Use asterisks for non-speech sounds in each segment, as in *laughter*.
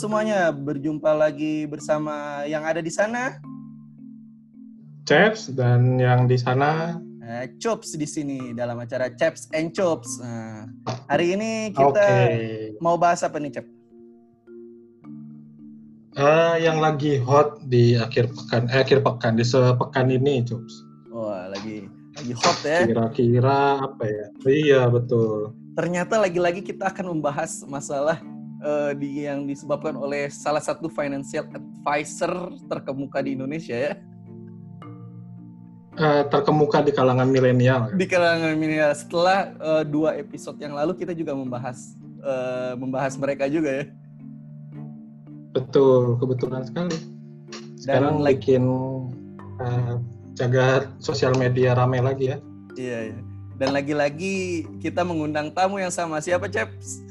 Semuanya, berjumpa lagi bersama yang ada di sana. Chaps dan yang di sana uh, Chops di sini dalam acara Chaps and Chops. Nah, hari ini kita okay. mau bahas apa nih, Cep? Uh, yang lagi hot di akhir pekan, eh, akhir pekan di sepekan ini, Chops. Wah, lagi lagi hot ya. Kira-kira apa ya? Iya, betul. Ternyata lagi-lagi kita akan membahas masalah uh, di yang disebabkan oleh salah satu financial advisor terkemuka di Indonesia ya. Uh, terkemuka di kalangan milenial. Di kalangan milenial. Setelah uh, dua episode yang lalu kita juga membahas uh, membahas mereka juga ya. Betul, kebetulan sekali. Sekarang Dan bikin uh, jaga sosial media rame lagi ya. Iya, iya. Dan lagi-lagi kita mengundang tamu yang sama. Siapa, Ceps?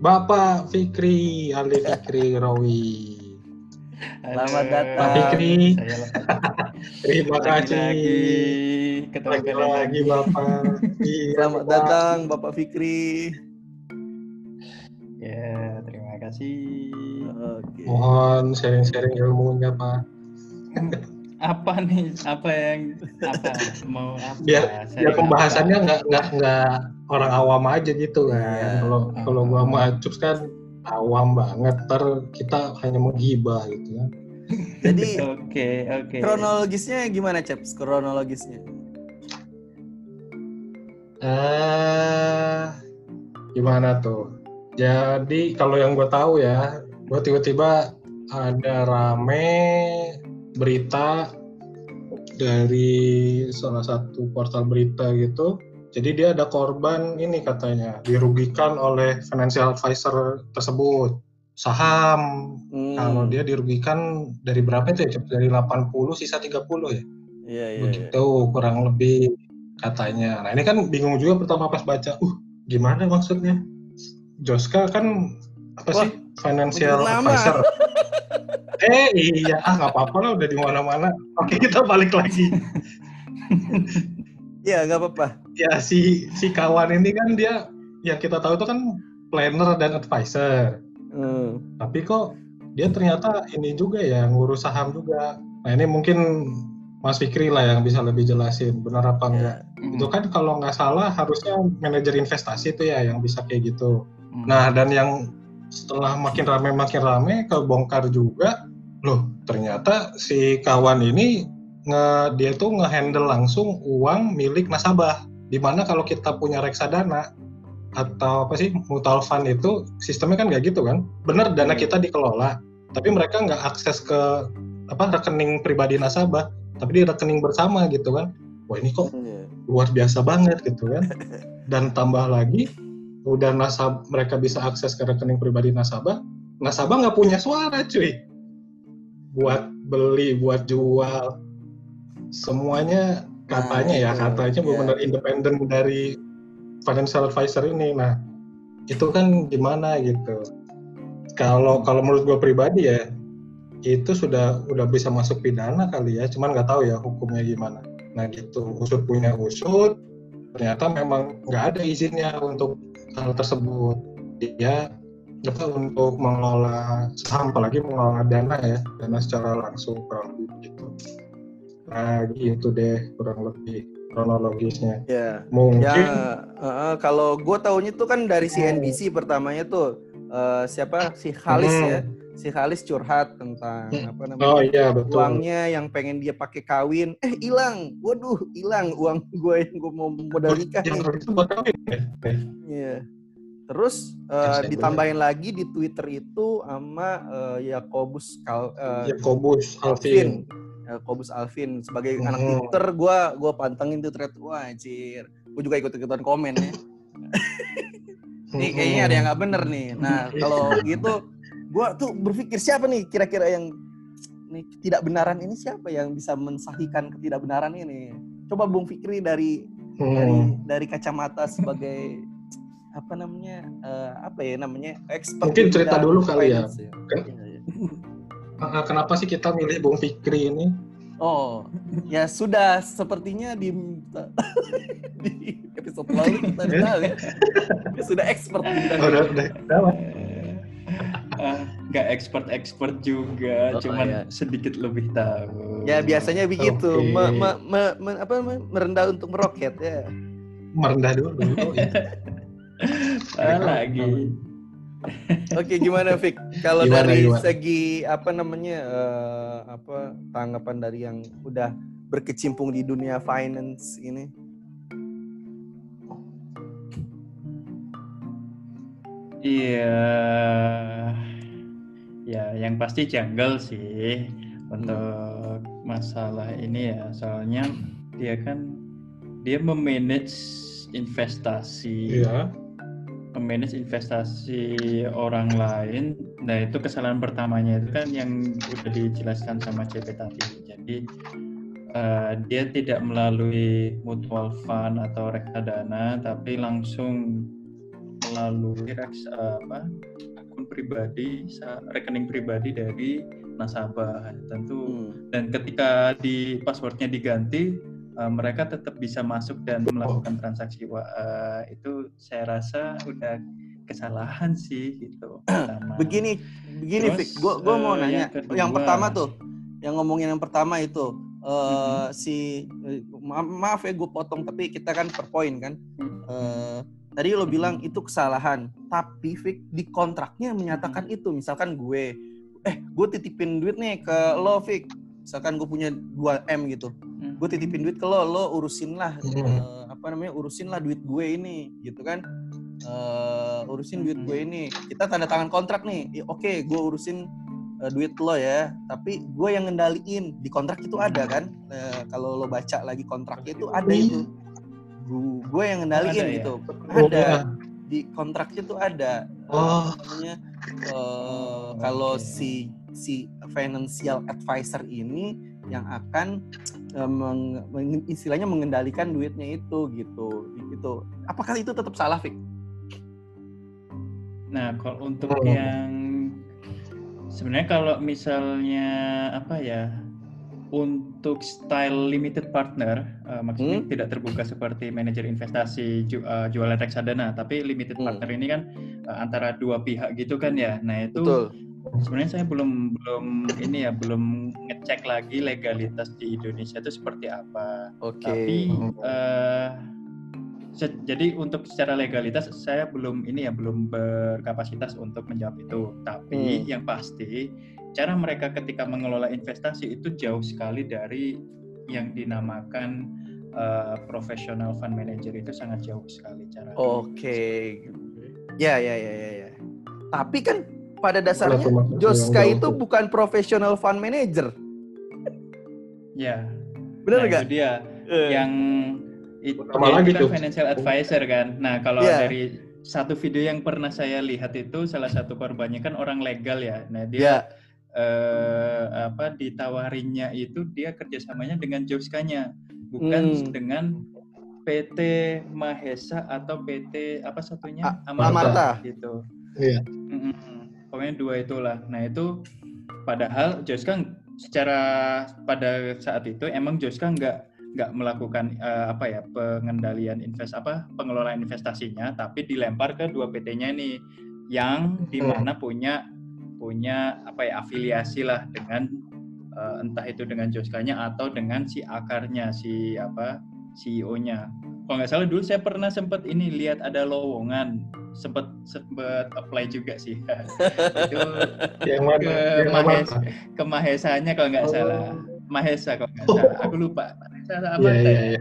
Bapak Fikri, Ali Fikri Rawi. Selamat datang. Pak Fikri. *laughs* Terima kasih. Lagi, ketemu lagi, lagi Bapak. Iya, Selamat Bapak. datang Bapak Fikri. Ya, terima kasih. Okay. Mohon sharing-sharing ilmunya, Pak. *laughs* apa nih? Apa yang apa mau apa? Biar, biar pembahasannya nggak nggak nggak orang awam aja gitu kan. Yeah. Kalau uh. kalau gua sama Acups kan awam banget, ter kita hanya menghibah gitu kan. *laughs* Jadi oke okay, oke. Okay. Kronologisnya gimana, Ceps? Kronologisnya? Eh uh, gimana tuh? Jadi kalau yang gue tahu ya, gue tiba-tiba ada rame berita dari salah satu portal berita gitu jadi dia ada korban ini katanya dirugikan oleh financial advisor tersebut saham. Hmm. Kalau dia dirugikan dari berapa itu ya? Dari 80 sisa 30 ya? Iya, iya. Begitu iya. kurang lebih katanya. Nah, ini kan bingung juga pertama pas baca. Uh, gimana maksudnya? Joska kan apa Wah, sih? Financial advisor. *laughs* eh iya, ah nggak apa-apa lah udah di mana-mana. Oke, kita balik lagi. *laughs* Iya, nggak apa-apa. Ya si si kawan ini kan dia yang kita tahu itu kan planner dan advisor. Hmm. Tapi kok dia ternyata ini juga ya ngurus saham juga. Nah ini mungkin Mas Fikri lah yang bisa lebih jelasin benar apa ya. enggak. Hmm. Itu kan kalau nggak salah harusnya manajer investasi itu ya yang bisa kayak gitu. Hmm. Nah dan yang setelah makin rame makin rame kebongkar juga, loh ternyata si kawan ini nge dia tuh ngehandle langsung uang milik nasabah. Di mana kalau kita punya reksadana atau apa sih mutual fund itu sistemnya kan nggak gitu kan? Bener dana kita dikelola, tapi mereka nggak akses ke apa rekening pribadi nasabah, tapi di rekening bersama gitu kan? Wah ini kok iya. luar biasa banget gitu kan? Dan tambah lagi udah nasab mereka bisa akses ke rekening pribadi nasabah, nasabah nggak punya suara cuy buat beli, buat jual, semuanya katanya ya katanya benar-benar ya. independen dari financial advisor ini. Nah itu kan gimana gitu. Kalau kalau menurut gue pribadi ya itu sudah udah bisa masuk pidana kali ya cuman nggak tahu ya hukumnya gimana. Nah gitu. Usut punya usut ternyata memang nggak ada izinnya untuk hal tersebut. Dia apa untuk mengelola saham apalagi mengelola dana ya dana secara langsung kurang lebih gitu Nah gitu deh kurang lebih kronologisnya. Ya. Mungkin. Ya, uh, kalau gue tahunya tuh kan dari CNBC pertamanya tuh uh, siapa si Halis hmm. ya si Halis curhat tentang hmm. apa namanya oh, iya, betul. uangnya yang pengen dia pakai kawin eh hilang waduh hilang uang gue yang gue mau modal nikah itu buat kawin ya iya terus uh, ditambahin lagi di Twitter itu sama uh, Yakobus Kal uh, Yakobus Alvin. Kobus Alvin. Sebagai hmm. anak Twitter gue gue pantengin tuh thread. Wah anjir. Gue juga ikut ikutan komen ya. *laughs* Nih kayaknya ada yang nggak bener nih. Nah kalau gitu gue tuh berpikir siapa nih kira-kira yang nih tidak benaran ini siapa yang bisa mensahikan ketidakbenaran ini? Coba Bung Fikri dari hmm. dari dari kacamata sebagai apa namanya uh, apa ya namanya expert mungkin cerita dulu kali ya, ya. Kan, *laughs* kenapa sih kita milih Bung Fikri ini? Oh, ya sudah sepertinya di, *laughs* di episode lalu kita tahu ya. Dia sudah expert di bidang oh, udah, udah. nggak expert expert juga, Oh, cuman iya. sedikit lebih tahu. Ya biasanya begitu, Oke. me- me- me- me- apa merendah untuk meroket ya. Merendah dulu. Oh, *laughs* iya. Lagi. Oke, gimana Fik? Kalau Gimana, dari gimana? segi apa namanya eh, apa tanggapan dari yang udah berkecimpung di dunia finance ini? Iya, ya yang pasti janggal sih untuk masalah ini ya. Soalnya dia kan dia memanage investasi, Iya. Memanage investasi orang lain. Nah itu kesalahan pertamanya itu kan yang udah dijelaskan sama CP tadi. Jadi eh, dia tidak melalui mutual fund atau reksadana, tapi langsung melalui reks, apa, akun pribadi, rekening pribadi dari nasabah. Tentu Hmm. dan ketika di passwordnya diganti eh, mereka tetap bisa masuk dan melakukan transaksi eh, itu saya rasa udah kesalahan sih gitu *clears throat* pertama. Begini, begini Terus, Fik, gua gua mau eh, nanya. yang kedua. Yang pertama tuh, yang ngomongin yang pertama itu eh Mhm. si ma- maaf ya gue potong tapi kita kan per poin kan. Eh, tadi lo bilang itu kesalahan, tapi Fik di kontraknya menyatakan itu. Misalkan gue, eh gue titipin duit nih ke lo Fik. Misalkan gue punya 2 m gitu. Gue titipin duit ke lo, lo urusin lah eh, apa namanya urusin lah duit gue ini, gitu kan? Eh, urusin duit gue ini. Kita tanda tangan kontrak nih. Ya, Oke, gue urusin eh, duit lo ya, tapi gue yang ngendaliin di kontrak itu ada kan? Eh, kalau lo baca lagi kontraknya itu ada itu. Gu- Gue yang ngendaliin Ada ya? gitu. Oh, Ada di kontraknya itu ada. Oh. namanya eh, kalau Oke. si si financial advisor ini yang akan meng- meng- istilahnya mengendalikan duitnya itu gitu gitu apakah itu tetap salah Fik? Nah, kalau untuk Hmm. yang sebenarnya kalau misalnya apa ya untuk style limited partner, eh, maksudnya Hmm. tidak terbuka seperti manajer investasi ju- eh, jualan reksadana, tapi limited Hmm. partner ini kan eh, antara dua pihak gitu kan ya. Nah itu Betul. Sebenarnya saya belum belum ini ya belum ngecek lagi legalitas di Indonesia itu seperti apa. Oke. Tapi eh, se- jadi untuk secara legalitas saya belum ini ya belum berkapasitas untuk menjawab itu. Tapi Hmm. yang pasti cara mereka ketika mengelola investasi itu jauh sekali dari yang dinamakan eh, professional fund manager itu sangat jauh sekali cara. Oke. Ya ya ya ya ya. Tapi kan pada dasarnya Kalau termasuk Joska itu bukan professional fund manager. Ya. Benar nah, nggak? itu dia Eh, yang itu, dia lagi itu kan tuh. financial advisor kan. Nah, kalau Iya. dari satu video yang pernah saya lihat itu salah satu korbannya kan orang legal ya. Nah, dia Ya. eh, apa ditawarinnya itu dia kerjasamanya dengan Joskanya, bukan Hmm. dengan PT Mahesa atau PT apa satunya A- Amarta. gitu. Iya. Mm-mm. Pokoknya dua itulah. Nah itu padahal Joska secara pada saat itu emang Joska nggak nggak melakukan eh, apa ya pengendalian invest apa pengelolaan investasinya, tapi dilempar ke dua PT-nya nih yang di mana punya punya apa ya afiliasi lah dengan eh, entah itu dengan Joskanya atau dengan si akarnya si apa CEO-nya. Kalau nggak salah dulu saya pernah sempat ini lihat ada lowongan sempat sempat apply juga sih *laughs* itu Yang mana? Ke Yang Mahes. mana? ke Mahesanya kalau nggak Oh. salah Mahesa kalau nggak salah aku lupa Mahesa apa Iya, iya, ya? iya.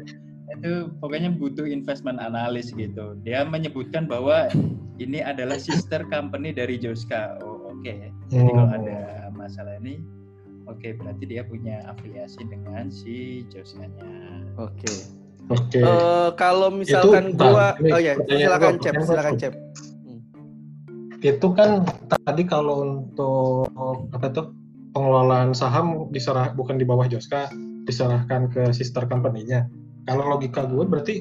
itu pokoknya butuh investment analis gitu dia menyebutkan bahwa ini adalah sister company dari Joska oh oke jadi kalau Hmm. ada masalah ini oke berarti dia punya afiliasi dengan si Joskanya Oke. Oke. Eh, kalau misalkan Itu, gua ini oh ya, silakan Cep, silakan. Cep. itu kan tadi kalau untuk apa tuh pengelolaan saham diserah bukan di bawah Joska diserahkan ke sister company-nya. Kalau logika gue berarti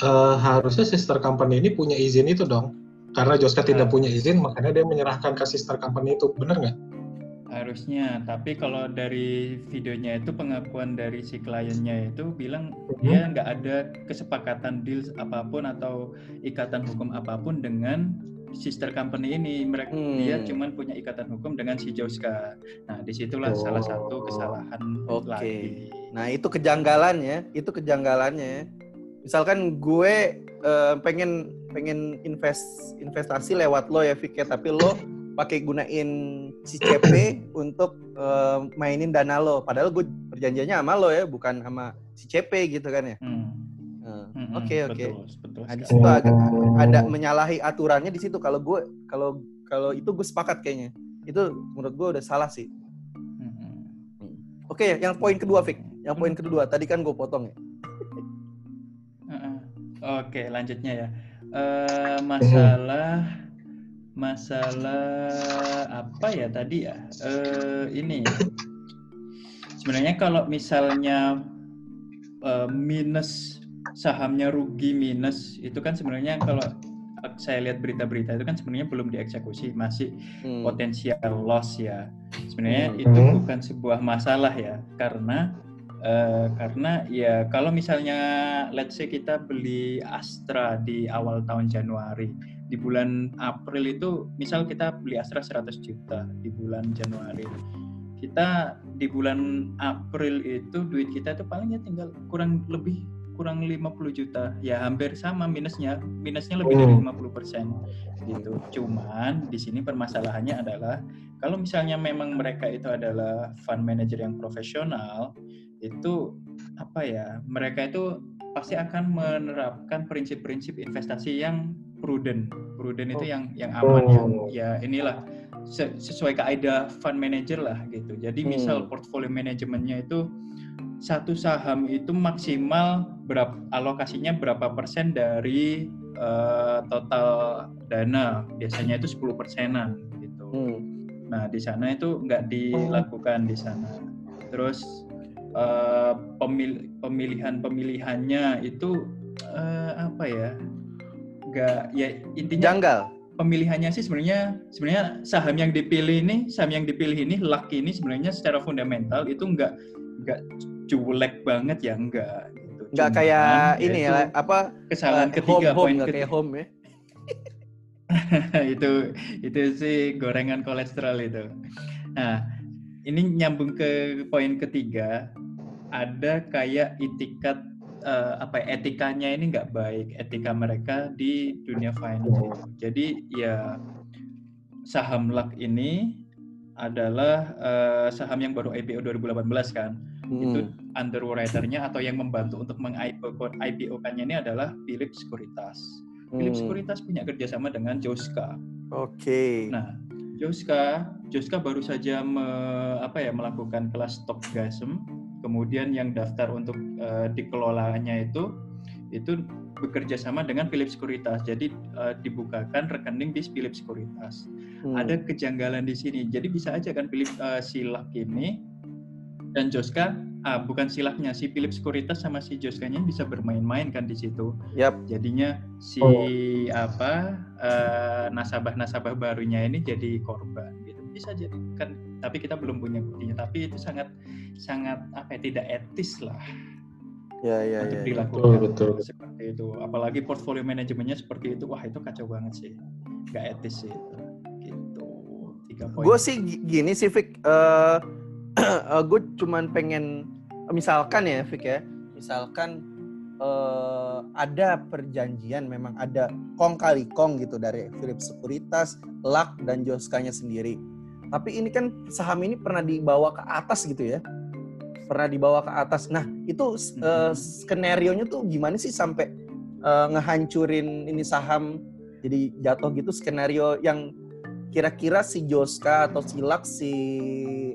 eh, harusnya sister company ini punya izin itu dong. Karena Joska tidak Ah. punya izin, makanya dia menyerahkan ke sister company itu. Bener nggak? Harusnya tapi kalau dari videonya itu pengakuan dari si kliennya itu bilang Mhm. dia nggak ada kesepakatan deal apa pun atau ikatan hukum apa pun dengan sister company ini. Mereka hmm. dia cuma punya ikatan hukum dengan si Joska. Nah, di situlah oh. salah satu kesalahan Oke. Okay. Nah, itu kejanggalannya, itu kejanggalannya. Misalkan gue uh, pengen pengen invest investasi lewat lo ya Fik tapi lo pakai gunain si CP *clears throat* untuk uh, mainin dana lo. Padahal gue perjanjiannya sama lo ya, bukan sama si CP gitu kan ya. Hmm. Oke oke. Nah, di situ agak ada menyalahi aturannya di situ. Kalau gue kalau kalau itu gue sepakat kayaknya. Itu menurut gue udah salah sih. Hmm. Oke, okay, yang poin kedua, Fik. Yang poin kedua, tadi kan gue potong ya. Oke, lanjutnya ya. Uh, masalah masalah apa ya tadi ya? Uh, ini sebenarnya kalau misalnya uh, minus sahamnya rugi minus itu kan sebenarnya kalau saya lihat berita-berita itu kan sebenarnya belum dieksekusi masih hmm. potensial loss ya sebenarnya hmm. itu bukan sebuah masalah ya karena uh, karena ya kalau misalnya let's say kita beli Astra di awal tahun Januari di bulan April itu misal kita beli Astra 100 juta di bulan Januari. Kita di bulan April itu duit kita itu palingnya tinggal kurang lebih kurang 50 juta. Ya hampir sama minusnya. Minusnya lebih dari 50 hmm. persen. Gitu. Cuman di sini permasalahannya adalah kalau misalnya memang mereka itu adalah fund manager yang profesional itu apa ya mereka itu pasti akan menerapkan prinsip-prinsip investasi yang prudent prudent itu yang yang aman yang oh. ya inilah sesuai kaidah fund manager lah gitu jadi misal hmm. portfolio manajemennya itu satu saham itu maksimal berapa alokasinya berapa persen dari uh, total dana biasanya itu 10 persenan gitu. Hmm. Nah di sana itu nggak dilakukan di sana. Terus uh, pemil pemilihan pemilihannya itu uh, apa ya? Nggak ya intinya. Janggal. Pemilihannya sih sebenarnya sebenarnya saham yang dipilih ini saham yang dipilih ini luck ini sebenarnya secara fundamental itu nggak nggak culek banget ya enggak gitu. Enggak kayak ini ya apa kesalahan uh, ketiga home, poin home, kayak home ya. *laughs* itu itu sih gorengan kolesterol itu. Nah, ini nyambung ke poin ketiga ada kayak itikat uh, apa ya, etikanya ini nggak baik etika mereka di dunia finance. Jadi ya saham luck ini adalah uh, saham yang baru IPO 2018 kan hmm. itu underwriter-nya atau yang membantu untuk meng-IPO-kannya ini adalah Philip Securitas. Hmm. Philip Securitas punya kerjasama dengan Joska. Oke. Okay. Nah, Joska, Joska baru saja me, apa ya melakukan kelas top gasm, kemudian yang daftar untuk uh, dikelolanya itu itu bekerja sama dengan Philip Securitas. Jadi uh, dibukakan rekening di Philip Securitas. Hmm. Ada kejanggalan di sini. Jadi bisa aja kan Philip uh, Silak ini dan Joska ah, bukan silaknya si Philip Sekuritas sama si Joskanya bisa bermain-main kan di situ. Yap. Jadinya si oh. apa uh, nasabah-nasabah barunya ini jadi korban gitu. Bisa jadi kan tapi kita belum punya buktinya tapi itu sangat sangat apa ya tidak etis lah. Ya, ya, untuk ya, dilakukan betul, betul. seperti itu. Apalagi portfolio manajemennya seperti itu, wah itu kacau banget sih, nggak etis sih itu. Gitu. Tiga poin. Gue sih gini sih, Vic. Uh, uh, gue cuman pengen misalkan ya Fik ya misalkan uh, ada perjanjian memang ada kong kali kong gitu dari Philip Sekuritas, Lak dan Joskanya sendiri. Tapi ini kan saham ini pernah dibawa ke atas gitu ya. Pernah dibawa ke atas. Nah, itu uh, skenario nya tuh gimana sih sampai uh, ngehancurin ini saham jadi jatuh gitu skenario yang kira-kira si Joska atau si Lak si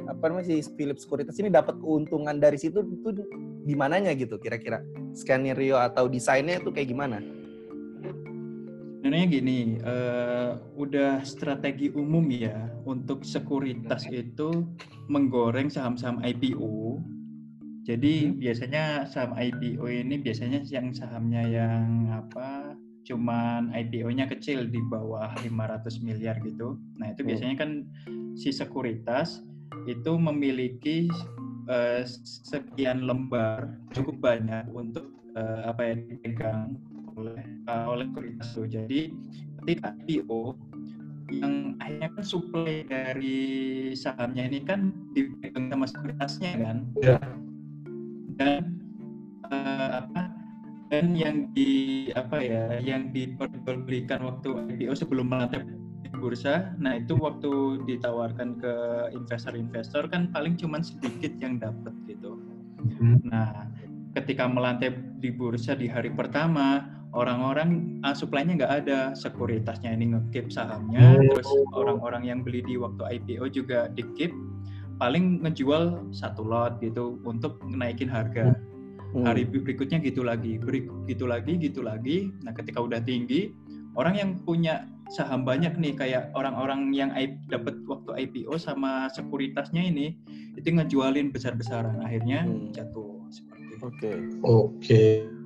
apa namanya si Philip Securitas ini dapat keuntungan dari situ itu di mananya gitu kira-kira skenario atau desainnya itu kayak gimana? Sebenarnya gini, uh, udah strategi umum ya untuk sekuritas itu menggoreng saham-saham IPO. Jadi hmm. biasanya saham IPO ini biasanya yang sahamnya yang apa cuman IPO-nya kecil di bawah 500 miliar gitu. Nah, itu biasanya kan si sekuritas itu memiliki uh, sekian lembar cukup banyak untuk uh, apa yang dipegang oleh uh, oleh sekuritas itu. Jadi ketika IPO yang akhirnya kan supply dari sahamnya ini kan dipegang sama sekuritasnya kan. Ya. Dan uh, apa dan yang di apa ya yang diperjualbelikan waktu IPO sebelum melantai di bursa nah itu waktu ditawarkan ke investor-investor kan paling cuma sedikit yang dapat gitu hmm. nah ketika melantai di bursa di hari pertama orang-orang uh, supply-nya nggak ada sekuritasnya ini ngekip sahamnya hmm. terus orang-orang yang beli di waktu IPO juga dikip paling ngejual satu lot gitu untuk naikin harga hmm hmm. hari berikutnya gitu lagi berikut gitu lagi gitu lagi nah ketika udah tinggi orang yang punya saham banyak nih kayak orang-orang yang dapat waktu IPO sama sekuritasnya ini itu ngejualin besar-besaran akhirnya hmm. jatuh seperti itu. Oke. Okay. Oke. Okay.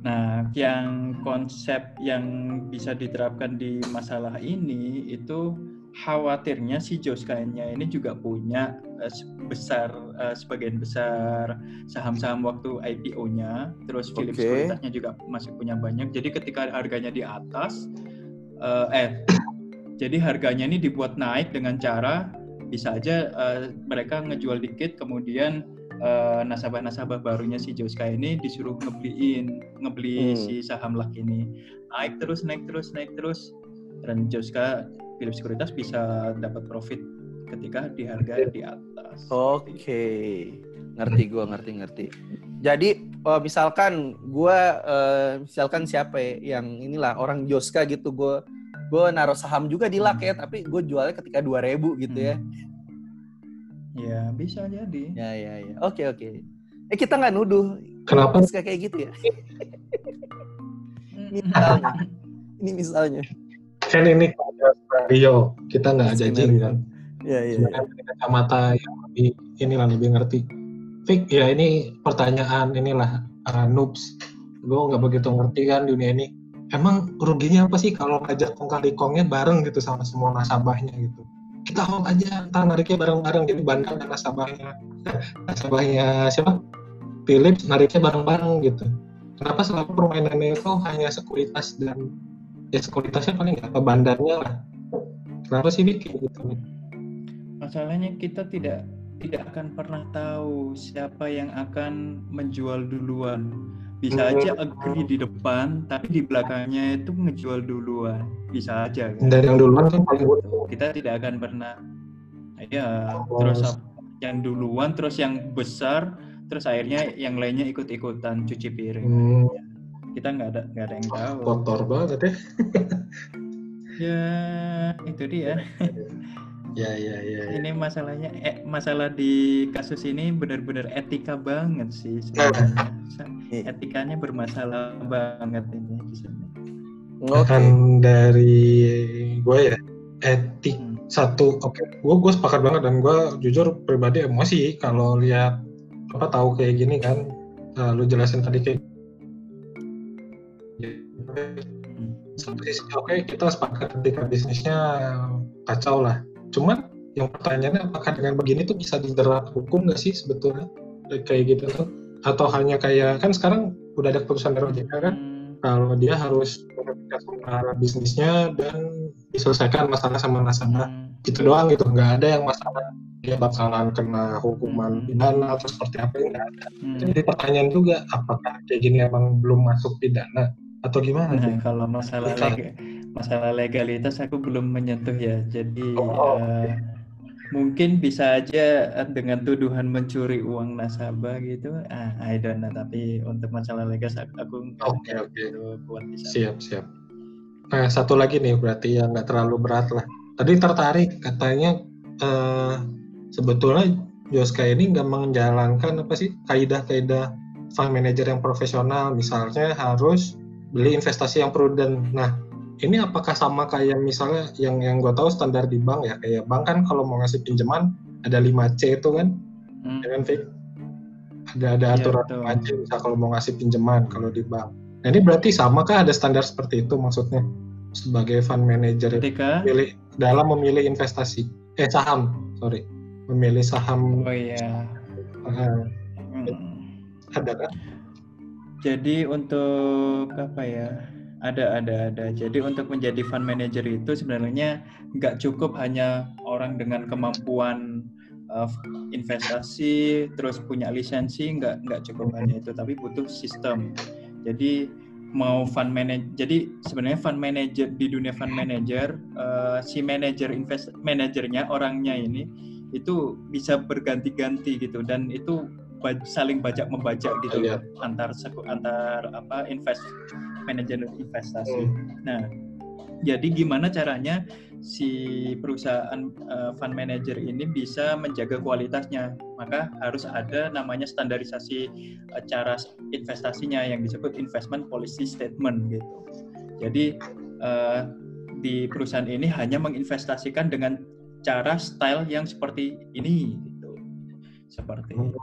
Nah, yang konsep yang bisa diterapkan di masalah ini itu khawatirnya si Joskanya ini juga punya uh, besar uh, sebagian besar saham-saham waktu IPO-nya, terus Philips okay. juga masih punya banyak. Jadi ketika harganya di atas, uh, eh, jadi harganya ini dibuat naik dengan cara bisa aja uh, mereka ngejual dikit, kemudian uh, nasabah-nasabah barunya si Joska ini disuruh ngebeliin, ngebeli hmm. si saham lak ini naik terus, naik terus, naik terus, dan Joska Philips Sekuritas bisa dapat profit ketika di harga di atas. Oke, okay. ngerti gue ngerti ngerti. Jadi uh, misalkan gue uh, misalkan siapa ya yang inilah orang Joska gitu gue gue naruh saham juga di LAK ya tapi gue jualnya ketika dua ribu gitu ya. Ya bisa jadi. Ya ya ya. Oke oke. Eh kita nggak nuduh. Kenapa? Kayak gitu ya. *laughs* misalnya. Ini misalnya kan ini radio kita nggak jajan kan Iya, iya. iya. kacamata yang lebih inilah lebih ngerti. Fik, ya ini pertanyaan inilah uh, noobs. Gue nggak begitu ngerti kan dunia ini. Emang ruginya apa sih kalau ngajak kong kali kongnya bareng gitu sama semua nasabahnya gitu? Kita hold aja, ntar nariknya bareng-bareng jadi bandar dan nasabahnya. *laughs* nasabahnya siapa? Philips nariknya bareng-bareng gitu. Kenapa selalu permainannya itu hanya sekuritas dan ya sekuritasnya paling nggak apa bandarnya lah kenapa sih bikin gitu masalahnya kita tidak tidak akan pernah tahu siapa yang akan menjual duluan bisa aja agree di depan tapi di belakangnya itu menjual duluan. Bisa aja kan? dan yang duluan kan paling kita tidak akan pernah ya oh. terus yang duluan terus yang besar terus akhirnya yang lainnya ikut-ikutan cuci piring. Hmm. Kita nggak ada nggak ada yang tahu. kotor banget ya. Ya itu dia *laughs* ya ya ya, ya. ini masalahnya eh, masalah di kasus ini benar-benar etika banget sih sebenarnya iya. etikanya bermasalah banget ini di sini okay. dari gue ya etik hmm. satu oke okay. gue gue sepakat banget dan gue jujur pribadi emosi kalau lihat apa tahu kayak gini kan uh, lu jelasin tadi kayak satu sisi oke okay, kita sepakat ketika bisnisnya kacau lah cuman yang pertanyaannya apakah dengan begini tuh bisa dijerat hukum nggak sih sebetulnya kayak gitu tuh atau hanya kayak kan sekarang udah ada keputusan dari OJK kan hmm. kalau dia harus menghentikan bisnisnya dan diselesaikan masalah sama nasabah hmm. itu doang gitu nggak ada yang masalah dia bakalan kena hukuman hmm. pidana atau seperti apa enggak ada. Hmm. Jadi pertanyaan juga apakah kayak gini emang belum masuk pidana atau gimana? Nah, kalau masalah lega, masalah legalitas aku belum menyentuh ya. Jadi oh, uh, mungkin bisa aja dengan tuduhan mencuri uang nasabah gitu. Ah, I don't know. Tapi untuk masalah legal aku oke okay, oke. Okay. Siap siap. Nah satu lagi nih berarti yang nggak terlalu berat lah. Tadi tertarik katanya uh, sebetulnya Joska ini nggak menjalankan apa sih kaidah-kaidah fund manager yang profesional misalnya harus beli investasi yang prudent. Nah, ini apakah sama kayak misalnya yang yang gue tahu standar di bank ya kayak bank kan kalau mau ngasih pinjaman ada 5C itu kan, hmm. dengan ya Ada ada iya, aturan ya, 5C misal kalau mau ngasih pinjaman kalau di bank. Nah ini berarti sama kah ada standar seperti itu maksudnya sebagai fund manager Ketika? memilih dalam memilih investasi eh saham sorry memilih saham. Oh iya. Uh, hmm. Ada kan? Jadi untuk apa ya? Ada, ada, ada. Jadi untuk menjadi fund manager itu sebenarnya nggak cukup hanya orang dengan kemampuan uh, investasi, terus punya lisensi, nggak nggak cukup hanya itu, tapi butuh sistem. Jadi mau fund manager, jadi sebenarnya fund manager di dunia fund manager, uh, si manager invest manajernya orangnya ini itu bisa berganti-ganti gitu dan itu saling bajak membajak gitu ya antar antar apa invest manajer investasi. Hmm. Nah, jadi gimana caranya si perusahaan uh, fund manager ini bisa menjaga kualitasnya? Maka harus ada namanya standarisasi uh, cara investasinya yang disebut investment policy statement gitu. Jadi uh, di perusahaan ini hanya menginvestasikan dengan cara style yang seperti ini gitu seperti itu.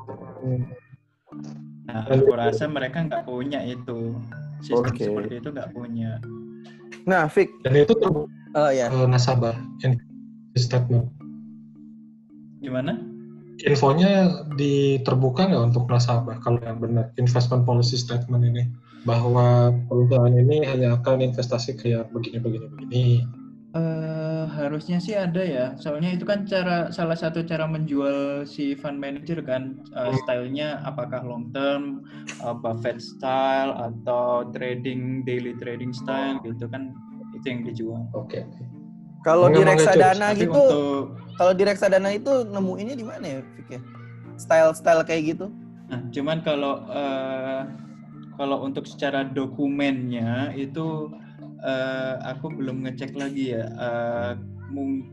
Nah, aku rasa mereka nggak punya itu sistem okay. seperti itu nggak punya. Nah, Fik. Dan itu terbuka oh, ya. nasabah yang statement. Gimana? Infonya diterbuka nggak untuk nasabah kalau yang benar investment policy statement ini bahwa perusahaan ini hanya akan investasi kayak begini begini begini Uh, harusnya sih ada ya. Soalnya itu kan cara salah satu cara menjual si fund manager kan uh, stylenya apakah long term, uh, Buffett style atau trading daily trading style gitu kan itu yang dijual. Oke. Okay. Kalau di reksadana gitu, untuk... kalau di reksadana itu nemuinnya di mana ya, Fik ya? Style-style kayak gitu? Nah, cuman kalau uh, kalau untuk secara dokumennya itu uh, aku belum ngecek lagi ya. Uh, mung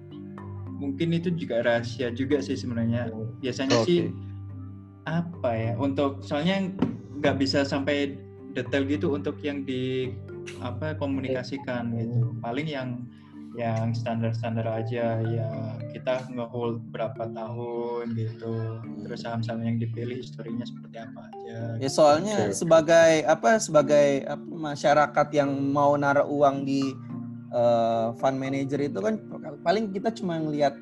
mungkin itu juga rahasia juga sih sebenarnya. Biasanya okay. sih apa ya? Untuk soalnya nggak bisa sampai detail gitu untuk yang di apa komunikasikan gitu. Paling yang yang standar-standar aja ya kita ngehold berapa tahun gitu. Terus saham-saham yang dipilih historinya seperti apa aja ya soalnya gitu. sebagai apa sebagai apa, masyarakat yang mau naruh uang di uh, fund manager itu kan paling kita cuma ngelihat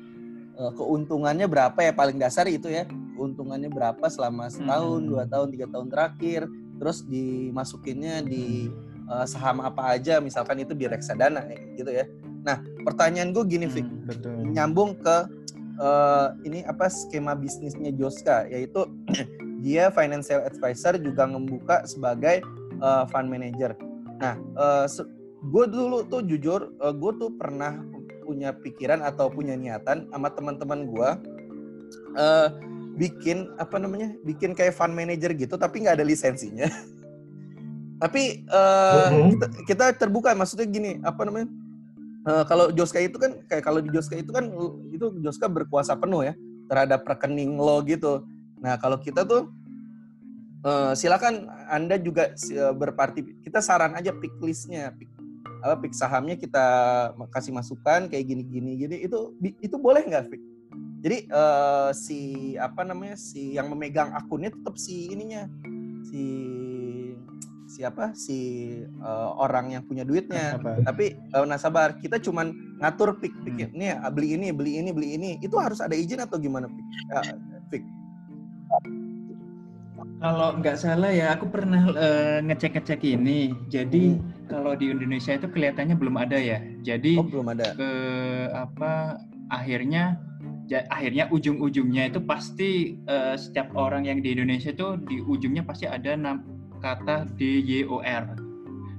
uh, keuntungannya berapa ya paling dasar itu ya. Keuntungannya berapa selama setahun hmm. dua tahun tiga tahun terakhir. Terus dimasukinnya di uh, saham apa aja. Misalkan itu di reksadana gitu ya Nah, pertanyaan gue gini, Fik. Hmm, betul. Nyambung ke uh, ini apa skema bisnisnya Joska, yaitu *clears throat* dia financial advisor juga membuka sebagai uh, fund manager. Nah, uh, gue dulu tuh jujur, uh, gue tuh pernah punya pikiran atau punya niatan sama teman-teman gue uh, bikin apa namanya, bikin kayak fund manager gitu, tapi nggak ada lisensinya. *laughs* tapi uh, uh-huh. kita, kita terbuka, maksudnya gini, apa namanya? Uh, kalau Joska itu kan kayak kalau di Joska itu kan itu Joska berkuasa penuh ya terhadap rekening lo gitu. Nah kalau kita tuh uh, silakan Anda juga uh, berparti kita saran aja pick listnya, pick, apa pick sahamnya kita kasih masukan kayak gini gini gini itu itu boleh nggak pick? Jadi uh, si apa namanya si yang memegang akunnya tetap si ininya si siapa? Si uh, orang yang punya duitnya. Nasabah. tapi uh, nasabah kita cuman ngatur pik pik hmm. nih beli ini beli ini beli ini. Itu harus ada izin atau gimana pik uh, pik kalau nggak salah ya aku pernah uh, ngecek ngecek ini. Jadi hmm. kalau di Indonesia itu kelihatannya belum ada ya. Jadi oh, belum ada. ke apa akhirnya ja, akhirnya ujung-ujungnya itu pasti uh, setiap orang yang di Indonesia itu di ujungnya pasti ada kata DYOR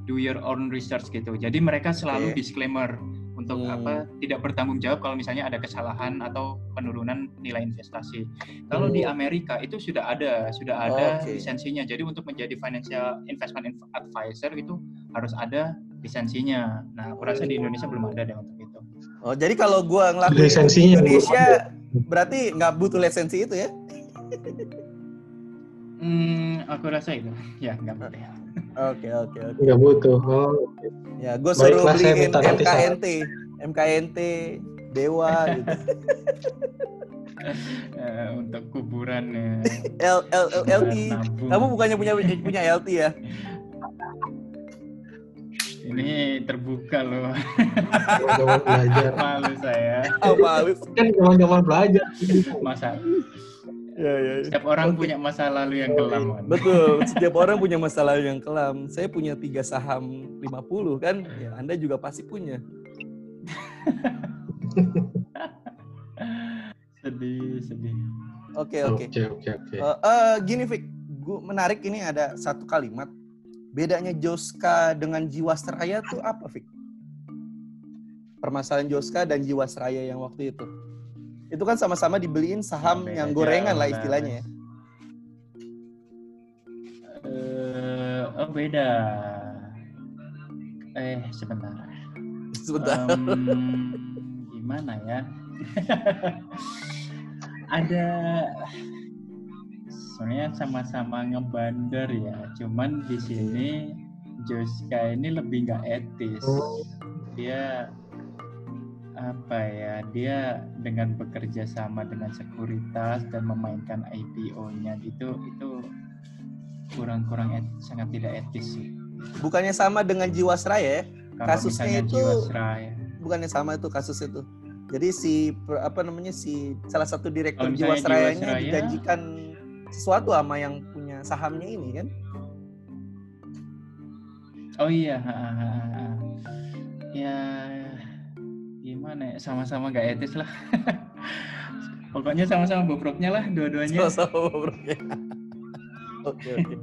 do your own research gitu jadi mereka selalu okay. disclaimer untuk hmm. apa tidak bertanggung jawab kalau misalnya ada kesalahan atau penurunan nilai investasi. Kalau hmm. di Amerika itu sudah ada sudah ada okay. lisensinya. Jadi untuk menjadi financial investment advisor itu harus ada lisensinya. Nah, aku rasa di Indonesia belum ada deh untuk itu. Oh, jadi kalau gua ngelakuin lisensinya di Indonesia berarti nggak butuh lisensi itu ya? *laughs* Hmm, aku rasa itu. *laughs* Ya, nggak butuh. Oke, oke, oke. Nggak butuh. Oh. Ya, gue suruh beliin MKNT, MKNT, Dewa gitu. uh, untuk kuburan ya. L, L, L, LT. Kamu bukannya punya punya LT ya? Ini terbuka loh. Zaman belajar. Malu saya. Oh, malu. Kan zaman-zaman belajar. Masa Ya, ya, ya. Setiap orang okay. punya masa lalu yang kelam. Man. Betul, setiap orang punya masa lalu yang kelam. Saya punya tiga saham 50 kan, ya Anda juga pasti punya. *laughs* sedih, sedih. Oke, oke. Oke, oke, oke. Eh, eh, gini, Fik. Gue menarik ini ada satu kalimat. Bedanya Joska dengan Jiwasraya tuh apa, Fik? Permasalahan Joska dan Jiwasraya yang waktu itu itu kan sama-sama dibeliin saham yang gorengan lah istilahnya ya. Uh, oh beda. Eh sebentar. Sebentar. Um, gimana ya? *laughs* Ada sebenarnya sama-sama ngebander ya. Cuman di sini Joska ini lebih nggak etis. Dia apa ya dia dengan bekerja sama dengan sekuritas dan memainkan IPO-nya itu itu kurang-kurang et, sangat tidak etis sih. Bukannya sama dengan Jiwasraya ya? Kasusnya itu Jiwasraya. bukannya sama itu kasus itu. Jadi si apa namanya si salah satu direktur Jiwasrayanya Jiwasraya, dijanjikan sesuatu sama yang punya sahamnya ini kan? Oh iya, ha, ha, ha. ya gimana ya? Sama-sama gak etis lah. *laughs* Pokoknya sama-sama bobroknya lah dua-duanya. Sama-sama bobroknya. *laughs* Oke oke.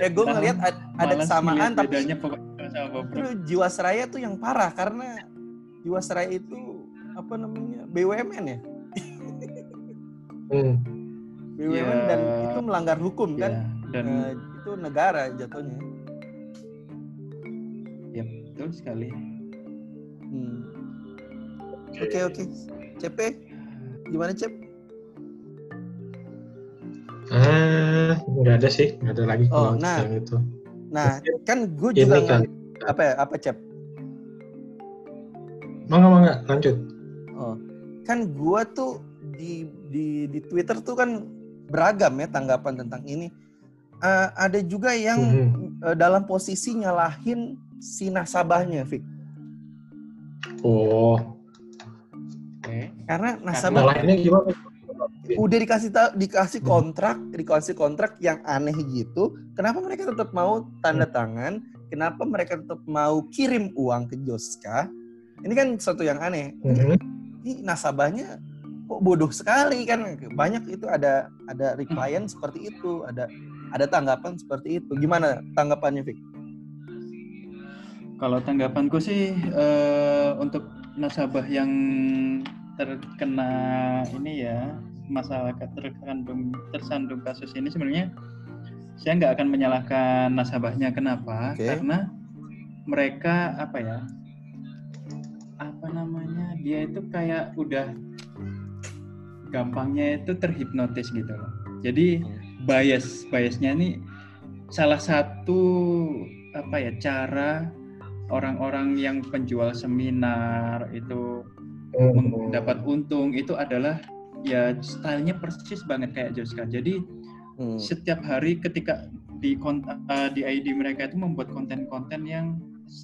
Ya gue ngeliat ada kesamaan tapi sama Jiwasraya tuh yang parah karena Jiwasraya itu apa namanya BUMN ya? *laughs* Hmm. BUMN ya, dan itu melanggar hukum ya, kan? dan uh, itu negara jatuhnya. Ya betul sekali. Hmm. Oke oke. CP, gimana Cep? Ah, nggak ada sih, nggak ada lagi oh, nah, itu. Nah, kan gue juga kan. apa ya, apa Cep? Mangga mangga, lanjut. Oh, kan gue tuh di di di Twitter tuh kan beragam ya tanggapan tentang ini. Uh, ada juga yang hmm. uh, dalam posisi nyalahin si nasabahnya, Fik. Oh, karena nasabah gimana? udah dikasih ta- dikasih kontrak, dikasih kontrak yang aneh gitu. Kenapa mereka tetap mau tanda hmm. tangan? Kenapa mereka tetap mau kirim uang ke Joska? Ini kan sesuatu yang aneh. Ini, hmm. ini nasabahnya kok bodoh sekali kan? Banyak itu ada ada reklien seperti itu, ada ada tanggapan seperti itu. Gimana tanggapannya, Vic? Kalau tanggapanku sih uh, untuk nasabah yang terkena ini ya masalah terkandung tersandung kasus ini sebenarnya saya nggak akan menyalahkan nasabahnya. Kenapa? Okay. karena mereka apa ya apa namanya dia itu kayak udah gampangnya itu terhipnotis gitu loh. Jadi bias biasnya ini salah satu apa ya cara orang-orang yang penjual seminar itu mendapat untung itu adalah ya stylenya persis banget kayak Joska. Jadi hmm. setiap hari ketika di uh, di ID mereka itu membuat konten-konten yang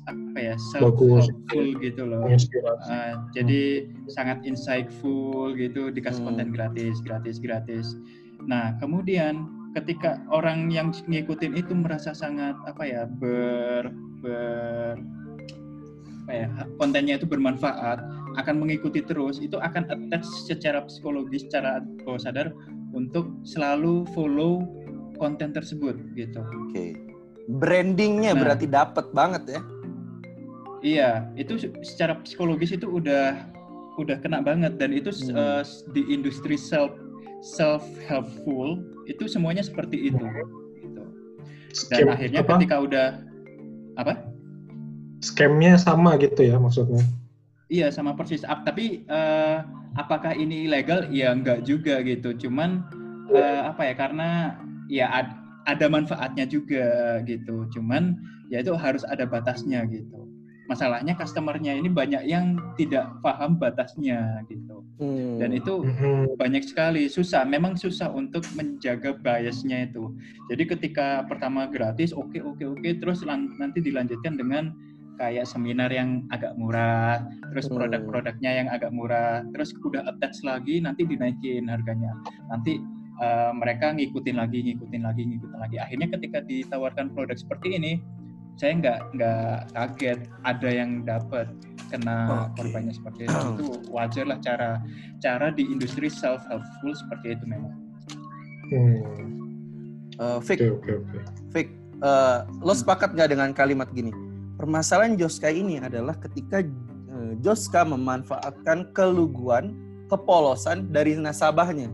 apa ya self helpful gitu loh. Uh, jadi hmm. sangat insightful gitu dikasih hmm. konten gratis, gratis, gratis. Nah kemudian ketika orang yang ngikutin itu merasa sangat apa ya ber ber apa ya kontennya itu bermanfaat akan mengikuti terus itu akan attach secara psikologis secara bawah sadar untuk selalu follow konten tersebut gitu. Oke. Okay. Brandingnya nah, berarti dapat banget ya? Iya, itu secara psikologis itu udah udah kena banget dan itu hmm. uh, di industri self self helpful itu semuanya seperti itu gitu. Dan Scam, akhirnya apa? ketika udah apa? Scamnya sama gitu ya maksudnya? Iya sama persis. Tapi uh, apakah ini ilegal? Ya enggak juga gitu. Cuman uh, apa ya? Karena ya ad, ada manfaatnya juga gitu. Cuman ya itu harus ada batasnya gitu. Masalahnya customernya ini banyak yang tidak paham batasnya gitu. Hmm. Dan itu hmm. banyak sekali susah. Memang susah untuk menjaga biasnya itu. Jadi ketika pertama gratis, oke okay, oke okay, oke, okay, terus nanti dilanjutkan dengan kayak seminar yang agak murah, terus hmm. produk-produknya yang agak murah, terus udah attach lagi nanti dinaikin harganya. Nanti uh, mereka ngikutin lagi, ngikutin lagi, ngikutin lagi. Akhirnya ketika ditawarkan produk seperti ini, saya nggak nggak kaget ada yang dapat kena okay. korbannya seperti itu. itu wajar lah cara cara di industri self helpful seperti itu memang. Hmm. Uh, Fik, okay, okay, okay. Fik, uh, lo sepakat nggak dengan kalimat gini? Permasalahan Joska ini adalah ketika uh, Joska memanfaatkan keluguan, kepolosan dari nasabahnya.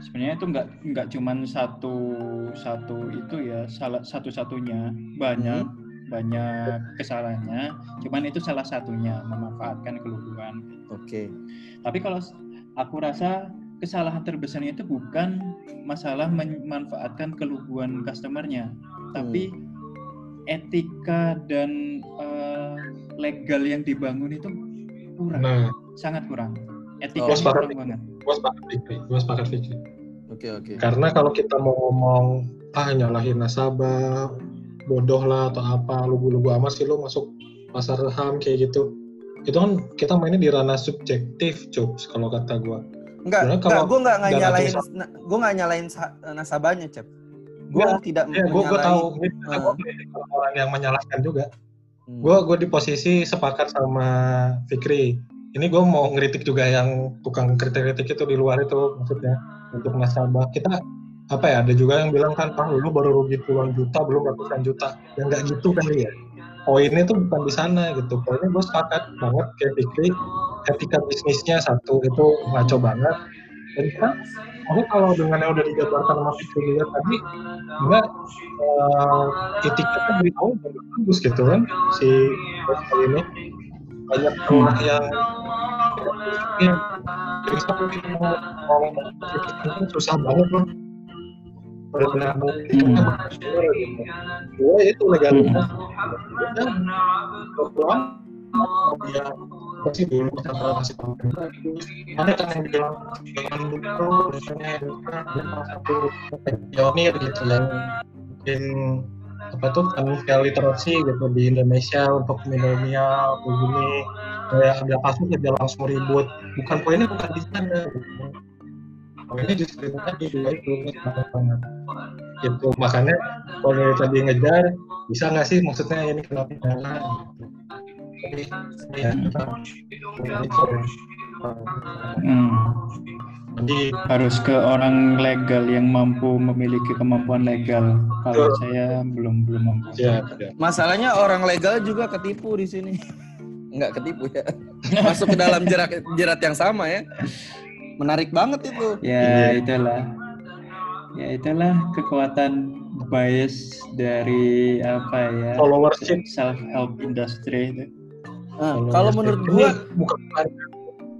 Sebenarnya itu nggak nggak cuman satu satu itu ya salah satu satunya banyak hmm. banyak kesalahannya. Cuman itu salah satunya memanfaatkan keluhuan oke. Okay. tapi kalau aku rasa kesalahan terbesarnya itu bukan masalah memanfaatkan keluhuan customernya hmm. tapi etika dan uh, legal yang dibangun itu kurang nah. sangat kurang etika oh, kurang banget gue sepakat Fikri gue sepakat Fikri Oke okay, oke. Okay. Karena kalau kita mau ngomong ah nyalahin nasabah, bodoh lah atau apa, lugu-lugu amat sih lo masuk pasar saham kayak gitu. Itu kan kita mainnya di ranah subjektif, Cups, kalau kata gue. Enggak, enggak, gue enggak, enggak nyalain, gue enggak nyalain nasabahnya, Cep. Gue ya, tidak ya, gue, gue tahu, uh. orang yang menyalahkan juga. Hmm. Gue gue di posisi sepakat sama Fikri. Ini gue mau ngeritik juga yang tukang kritik-kritik itu di luar itu maksudnya untuk nasabah kita apa ya ada juga yang bilang kan pak lu baru rugi puluhan juta belum ratusan juta yang nggak gitu kan ya poinnya tuh bukan di sana gitu. Poinnya gue sepakat banget kayak Fikri etika bisnisnya satu itu ngaco banget. Dan kan aku kalau dengan yang udah dijabarkan sama Fikri juga tadi enggak uh, etikanya dari awal bagus gitu kan si ini. Banyak orang yang jadi sampai kita mau mau susah banget loh itu kan gitu apa tuh literasi gitu di Indonesia untuk milenial begini kayak ada kasus dia langsung ribut bukan poinnya bukan di sana gitu. Poinnya justru tadi dua itu banget itu makanya kalau dari tadi ngejar bisa nggak sih maksudnya ini kenapa ya hmm. Jadi harus ke orang legal yang mampu memiliki kemampuan legal. Kalau saya belum belum mampu. Ya, ya. Masalahnya orang legal juga ketipu di sini. *laughs* Enggak ketipu ya. Masuk ke dalam jerat jerat yang sama ya. Menarik banget itu. Ya, itulah. Ya, itulah kekuatan bias dari apa ya? Followership self help industry itu. Nah, kalau menurut gua bukan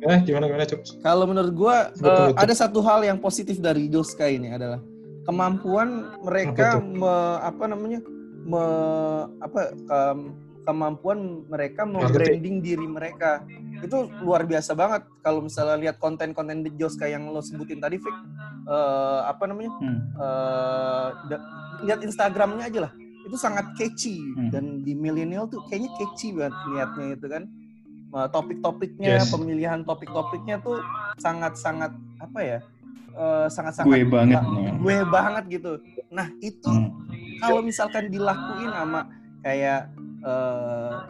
Eh, gimana gimana Cuk? Kalau menurut gua uh, ada satu hal yang positif dari Doska ini adalah kemampuan mereka apa, me, apa namanya me, apa um, kemampuan mereka membranding diri mereka itu luar biasa banget kalau misalnya lihat konten-konten di Joska yang lo sebutin tadi Fik uh, apa namanya hmm. uh, lihat Instagramnya aja lah itu sangat catchy hmm. dan di milenial tuh kayaknya catchy banget liatnya itu kan Eh, topik-topiknya, yes. pemilihan topik-topiknya tuh sangat-sangat apa ya? Uh, sangat-sangat gue banget gue banget gitu. Nah, itu hmm. kalau misalkan dilakuin sama kayak uh,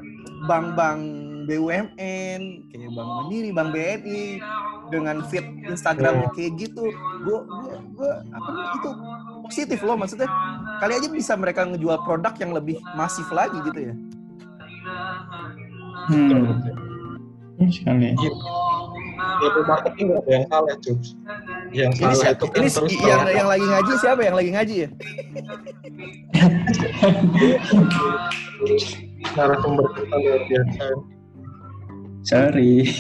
bank-bank BUMN, kayak Bank Mandiri, Bank BNI dengan feed Instagramnya kayak gitu, gue gue gue apa itu positif loh maksudnya kali aja bisa mereka ngejual produk yang lebih masif lagi gitu ya. Hmm sekali. Iya. Ilmu marketing nggak ada yang salah, Cubs. Yang ini salah itu kan ini terus yang, yang lagi ngaji siapa yang lagi ngaji ya? sumber kita luar biasa. Sorry.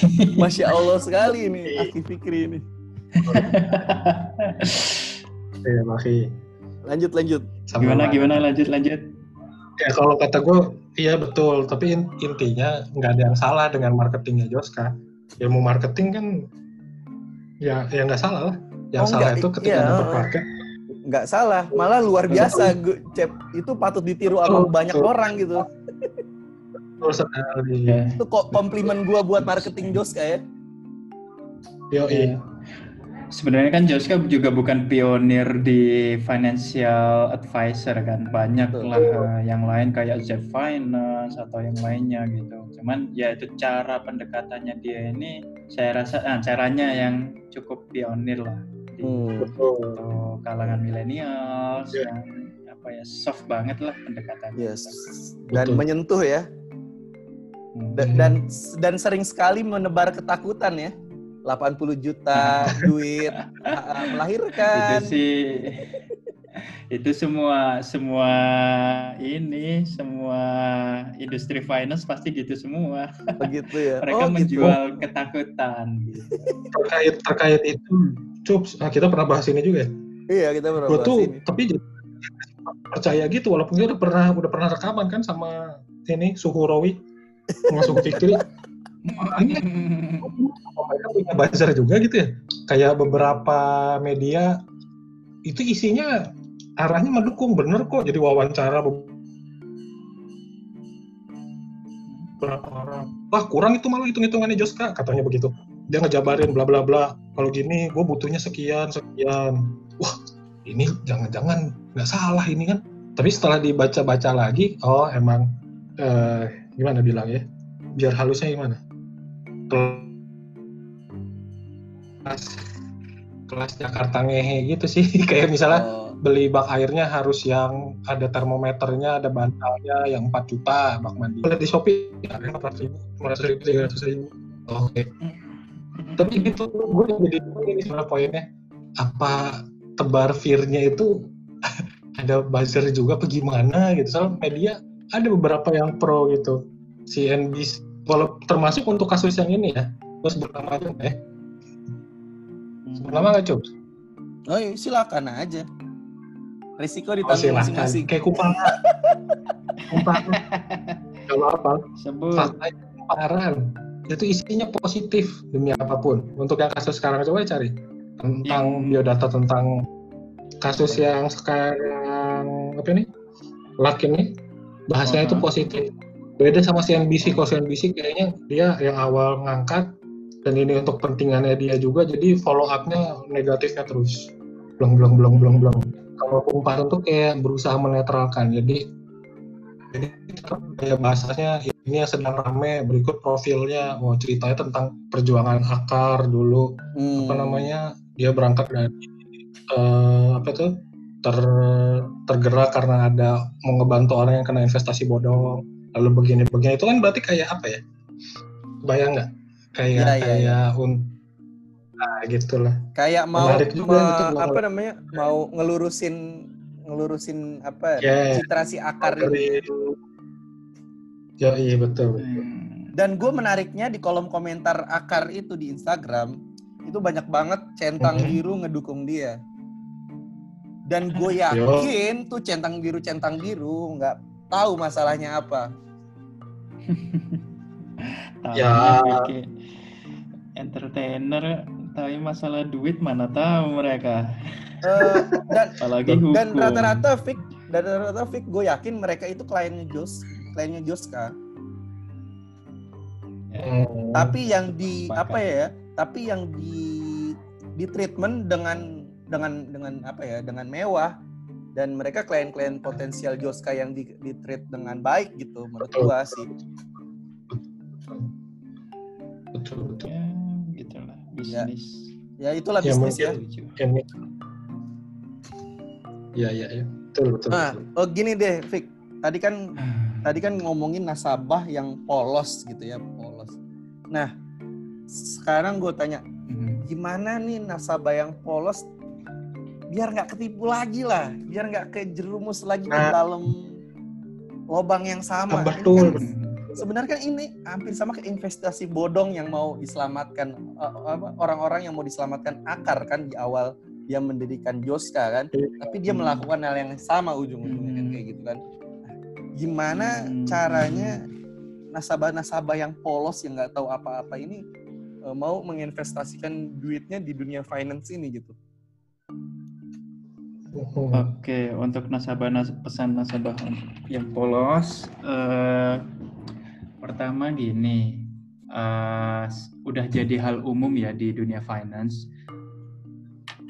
Masya Allah sekali ini, Aki Fikri ini. Ya, Maki. Lanjut, lanjut. Sama gimana, gimana, lanjut, lanjut. Ya kalau kata gue, iya betul. Tapi intinya nggak ada yang salah dengan marketingnya Joska. Ilmu marketing kan ya ya nggak salah lah. Yang oh, salah enggak, itu ketika iya. Nggak salah, malah luar biasa. Gue, Cep, itu patut ditiru sama oh, banyak oh. orang gitu. Betul sekali. Itu kok komplimen gua buat marketing Jos kayak. Yo, Iya. Sebenarnya kan Joska juga bukan pionir di financial advisor kan, banyak Betul. lah eh, yang lain kayak Z Finance atau yang lainnya gitu. Cuman ya itu cara pendekatannya dia ini, saya rasa ah, caranya yang cukup pionir lah di Hmm. untuk kalangan milenial, Iya. yang apa ya soft banget lah pendekatannya. Yes. Dan Betul. menyentuh ya. Hmm. Da- dan dan sering sekali menebar ketakutan ya. 80 juta *laughs* duit ah, melahirkan. itu sih itu semua semua ini semua industri finance pasti gitu semua begitu ya. *laughs* mereka oh, gitu. menjual ketakutan gitu. Terkait terkait itu, Cups, nah, kita pernah bahas ini juga ya. Iya, kita pernah Gue bahas tuh ini. tapi percaya gitu walaupun dia udah pernah udah pernah rekaman kan sama ini Suhu Rawi sama Suhu Fikri. mereka punya buzzer juga gitu ya. Kayak beberapa media itu isinya arahnya mendukung bener kok jadi wawancara beberapa orang. Wah kurang itu malu hitung hitungannya Joska katanya begitu. Dia ngejabarin bla bla bla. Kalau gini gue butuhnya sekian sekian. Wah ini jangan-jangan nggak salah ini kan. Tapi setelah dibaca-baca lagi, oh emang eh, gimana bilang ya? Biar halusnya gimana? kelas kelas Jakarta ngehe gitu sih *laughs* kayak misalnya Oh, beli bak airnya harus yang ada termometernya ada bantalnya yang 4 juta bak mandi. Lihat di Shopee ya ada 400 ribu 500 ribu 300 ribu. Oke. Tapi gitu gue jadi ini sebenarnya poinnya. Apa tebar fear-nya itu *laughs* ada buzzer juga apa gimana gitu? Soal media ada beberapa yang pro gitu. CNBC walau termasuk untuk kasus yang ini ya. Terus bernama aja eh? Bernama nggak coba oh iya, silakan aja. Risiko oh, ditanggung silahkan masing-masing. kayak kumparan kumparan kalau apa? Sebut. Faktanya kumparan itu isinya positif demi apa pun. Untuk yang kasus sekarang coba cari. Tentang Yang- biodata tentang kasus yang sekarang apa ini? Lak ini. Bahasanya itu Uh-huh. positif. Beda sama CNBC kalau CNBC kayaknya dia yang awal ngangkat dan ini untuk pentingannya dia juga jadi follow up-nya negatifnya terus. Blong blong blong blong blong kalau kumparan tuh kayak berusaha menetralkan. Jadi jadi kayak bahasanya ini yang sedang rame berikut profilnya. Oh ceritanya tentang perjuangan akar dulu. Hmm. apa namanya? Dia berangkat dari eh, apa tuh ter tergerak karena ada mau ngebantu orang yang kena investasi bodong. Lalu begini begini itu kan berarti kayak apa ya? Bayang nggak? Kayak Iya, iya, kayak un nah gitulah Kayak mau Menarik juga me- itu, apa namanya? Mau ngelurusin ngelurusin apa? ya Citra si akar ini. dari ya iya betul Hmm. Dan gue menariknya di kolom komentar akar itu di Instagram itu banyak banget centang Mhm. biru ngedukung dia. Dan gue Yo. yakin tuh centang biru centang biru nggak tahu masalahnya apa. *laughs* Ya. bikin entertainer tapi masalah duit mana tahu mereka Eh, dan apalagi hukum dan rata-rata fik dan rata-rata fik gue yakin mereka itu kliennya Jos kliennya Joska. Hmm. Tapi yang di Sepakat. apa ya? Tapi yang di di treatment dengan dengan dengan apa ya? Dengan mewah dan mereka klien-klien potensial Joska yang di, di treat dengan baik gitu menurut Betul. gua sih. betul betul ya gitulah bisnis Ya itulah Ya, bisnis ya. mungkin- ini ya ya ya betul betul, Nah, betul. oh gini deh, Fik. Tadi kan Ah, tadi kan ngomongin nasabah yang polos gitu ya, polos. Nah, sekarang gue tanya, hmm. gimana nih nasabah yang polos biar nggak ketipu lagi lah, biar nggak kejerumus lagi ke Nah. dalam lobang yang sama. Betul. kan sebenarnya kan ini hampir sama ke investasi bodong yang mau diselamatkan eh, orang-orang yang mau diselamatkan akar kan di awal dia mendirikan Joska kan, tapi dia Hmm. melakukan hal yang sama ujung-ujungnya kan Hmm. kayak gitu kan. Gimana Hmm. caranya nasabah-nasabah yang polos yang nggak tahu apa-apa ini eh, mau menginvestasikan duitnya di dunia finance ini gitu. Hmm. Oke, untuk nasabah nas pesan nasabah yang polos, eh, Pertama gini, uh, udah jadi hal umum ya di dunia finance.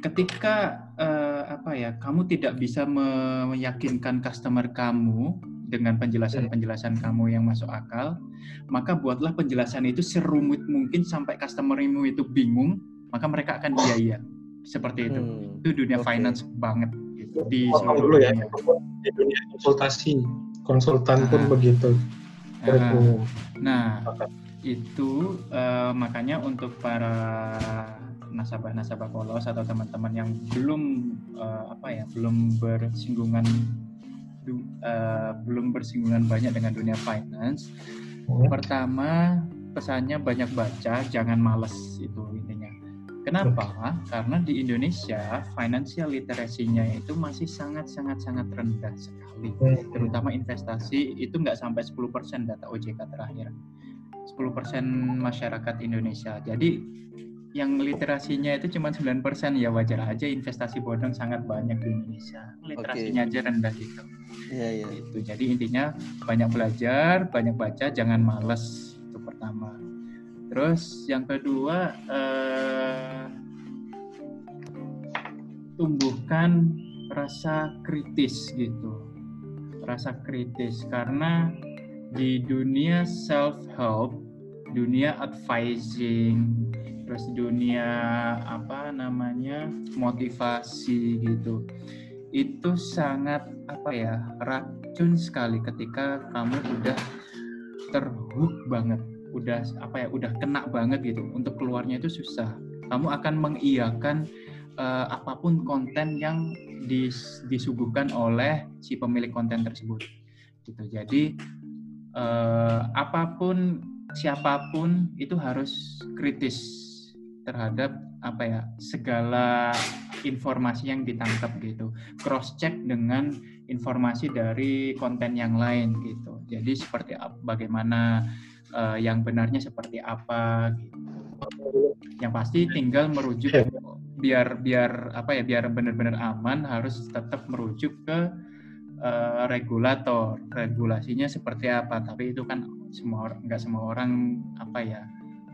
Ketika uh, apa ya, kamu tidak bisa meyakinkan customer kamu dengan penjelasan-penjelasan kamu yang masuk akal, maka buatlah penjelasan itu serumit mungkin sampai customermu itu bingung, maka mereka akan biaya seperti itu. Hmm. Itu dunia okay. finance banget gitu, di seluruh dulu ya, di dunia konsultasi, konsultan nah. pun begitu. Uh, nah, itu uh, makanya untuk para nasabah-nasabah polos atau teman-teman yang belum uh, apa ya belum bersinggungan uh, belum bersinggungan banyak dengan dunia finance. Oh. Pertama pesannya banyak baca, jangan males itu intinya. Kenapa? Karena di Indonesia financial literasinya itu masih sangat sangat sangat rendah sekali. Terutama investasi itu nggak sampai 10% data OJK terakhir. 10% masyarakat Indonesia. Jadi yang literasinya itu cuma 9% ya wajar aja investasi bodong sangat banyak di Indonesia. Literasinya okay. aja rendah gitu. Iya, iya. Itu. Jadi intinya banyak belajar, banyak baca, jangan males. Itu pertama. Terus yang kedua eh, tumbuhkan rasa kritis gitu. Rasa kritis karena di dunia self help, dunia advising, terus dunia apa namanya motivasi gitu itu sangat apa ya racun sekali ketika kamu udah terhook banget udah apa ya udah kena banget gitu. Untuk keluarnya itu susah. Kamu akan mengiyakan uh, apa pun konten yang dis, disuguhkan oleh si pemilik konten tersebut. Gitu. Jadi uh, apa pun siapa pun itu harus kritis terhadap apa ya segala informasi yang ditangkap gitu. Cross check dengan informasi dari konten yang lain gitu. Jadi seperti bagaimana uh, yang benarnya seperti apa gitu. Yang pasti tinggal merujuk biar biar apa ya biar benar-benar aman harus tetap merujuk ke uh, regulator. Regulasinya seperti apa? Tapi itu kan semua orang nggak semua orang apa ya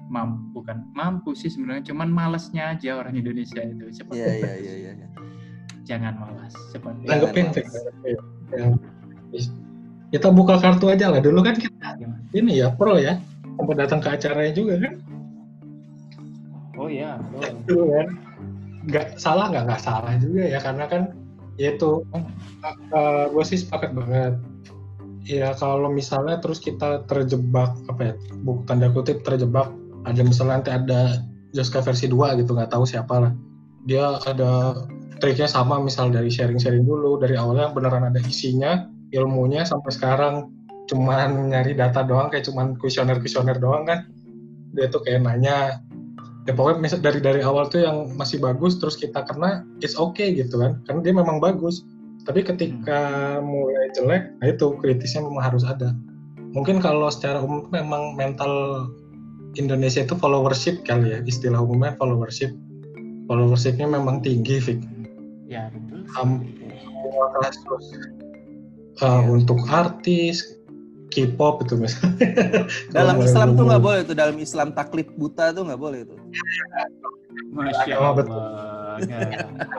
mampu kan mampu sih sebenarnya cuman malasnya aja orang Indonesia itu seperti yeah, yeah, yeah, yeah, yeah. jangan malas seperti tanggepin kita buka kartu aja lah. Dulu kan kita ini ya pro ya. Sempat datang ke acaranya juga kan? Oh iya betul. Kan nggak salah nggak? Nggak salah juga ya karena kan ya itu uh, uh, gue sih sepakat banget. Ya kalau misalnya terus kita terjebak apa ya bukan tanda kutip terjebak ada misalnya nanti ada Joska versi 2 gitu nggak tahu siapa lah. Dia ada triknya sama misal dari sharing-sharing dulu dari awalnya beneran ada isinya ilmunya sampai sekarang. Cuman nyari data doang kayak cuman kuesioner kuesioner doang kan. Dia tuh kayak nanya. Ya pokoknya dari dari awal tuh yang masih bagus terus kita kena it's okay gitu kan. Karena dia memang bagus. Tapi ketika mulai jelek nah itu kritisnya memang harus ada. Mungkin kalau secara umum memang mental Indonesia itu followership kali ya istilah umumnya followership. Followershipnya memang tinggi Vic ya betul semua kasus uh, ya. untuk artis K-pop itu misalnya. *laughs* dalam Islam tuh nggak boleh tuh dalam Islam taklid buta tuh nggak boleh tuh. Masya Allah. Betul.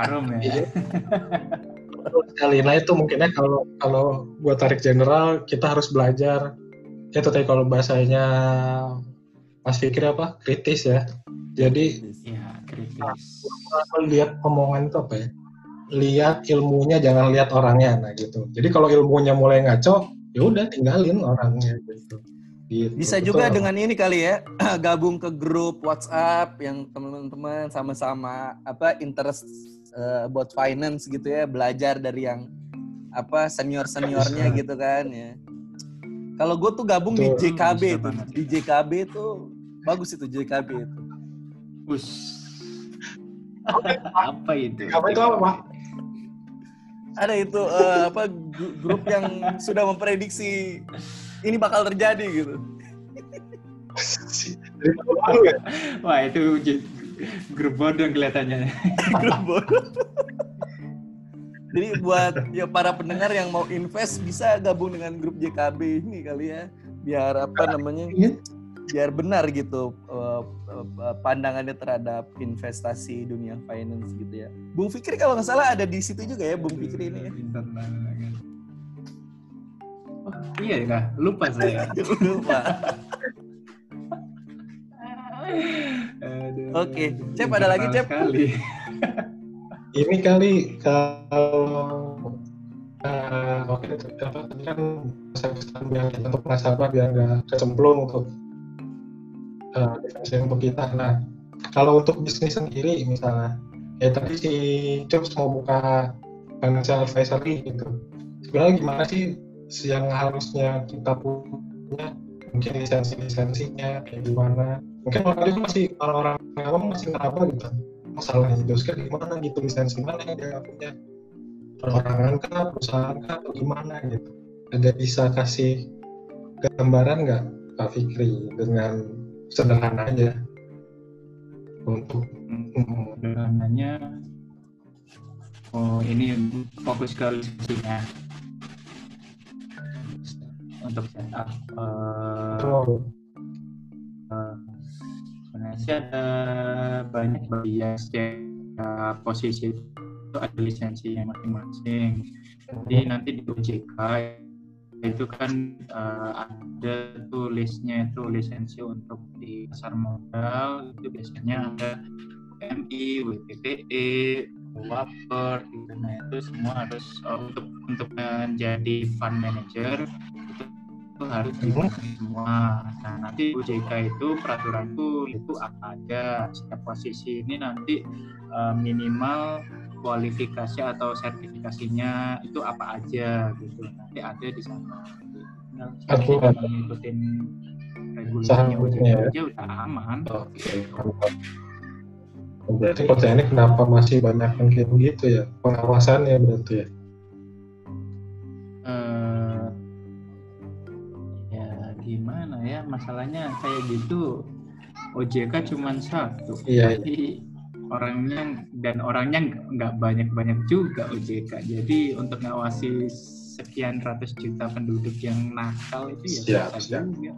Harum ya. Iya. sekali. Nah itu mungkinnya kalau kalau buat tarik general kita harus belajar. Ya tadi kalau bahasanya Mas Fikri apa kritis ya. Jadi ya, kritis. Nah, lihat omongan itu apa ya? Lihat ilmunya jangan lihat orangnya nah gitu. Jadi kalau ilmunya mulai ngaco ya udah tinggalin orangnya gitu. Gitu. Bisa juga dengan ini kali ya, *clears throat* gabung ke grup WhatsApp yang teman-teman sama-sama apa interest uh, buat finance gitu ya, belajar dari yang apa senior-seniornya gitu kan ya. Kalau gue tuh gabung Betul, di JKB itu, di JKB tuh bagus itu JKB itu. Bus. apa itu? Apa itu apa, Pak? Ada itu uh, apa grup yang sudah memprediksi ini bakal terjadi gitu. *laughs* Wah itu grup bodong kelihatannya. *laughs* grup bodong. Jadi buat ya para pendengar yang mau invest bisa gabung dengan grup JKB ini kali ya. biar apa namanya iya. Biar benar gitu uh, uh, pandangannya terhadap investasi dunia finance gitu ya. Bung Fikri kalau nggak salah ada di situ juga ya Bung Fikri ini ya. Oh, iya ya, lupa saya. *laughs* lupa. Oke, okay. Cep ada lagi Cep? *laughs* Ini kali kalau uh, oke okay, apa kan pesan-pesan yang kita untuk nasabah biar nggak kecemplung untuk uh, untuk kita. Nah, kalau untuk bisnis sendiri misalnya, ya tadi si Jobs mau buka financial advisory gitu. Sebenarnya gimana sih yang harusnya kita punya? Mungkin lisensi-lisensinya kayak gimana? Mungkin orang itu masih orang-orang awam masih ngeraba gitu? Masalah Indoska gimana gitu? Lisensi mana yang dia punya? Perorangan kah? Perusahaan kah? Atau gimana gitu? Ada bisa kasih gambaran nggak Pak Fikri dengan sederhana aja untuk sederhananya oh ini fokus ke lisensinya untuk setup uh, oh. uh, sebenarnya sih ada banyak bias ya posisi itu ada lisensinya masing-masing. Jadi nanti di OJK itu kan uh, ada tuh listnya itu lisensi untuk di pasar modal itu biasanya ada PMI, WPTE, Waper, gitu. nah itu semua harus uh, untuk untuk menjadi fund manager itu harus dipenuhi semua. Nah nanti OJK itu peraturan itu itu apa aja setiap posisi ini nanti uh, minimal kualifikasi atau sertifikasinya itu apa aja gitu nanti ada di sana. Nah, Aku mengikuti regulasinya ya. aja udah aman. Oke. Berarti kota ini kenapa masih banyak yang kayak begitu ya pengawasannya berarti ya? masalahnya kayak gitu OJK cuma satu iya, iya. Orangnya dan orangnya nggak banyak-banyak juga OJK jadi untuk ngawasi sekian ratus juta penduduk yang nakal itu ya siap, siap. juga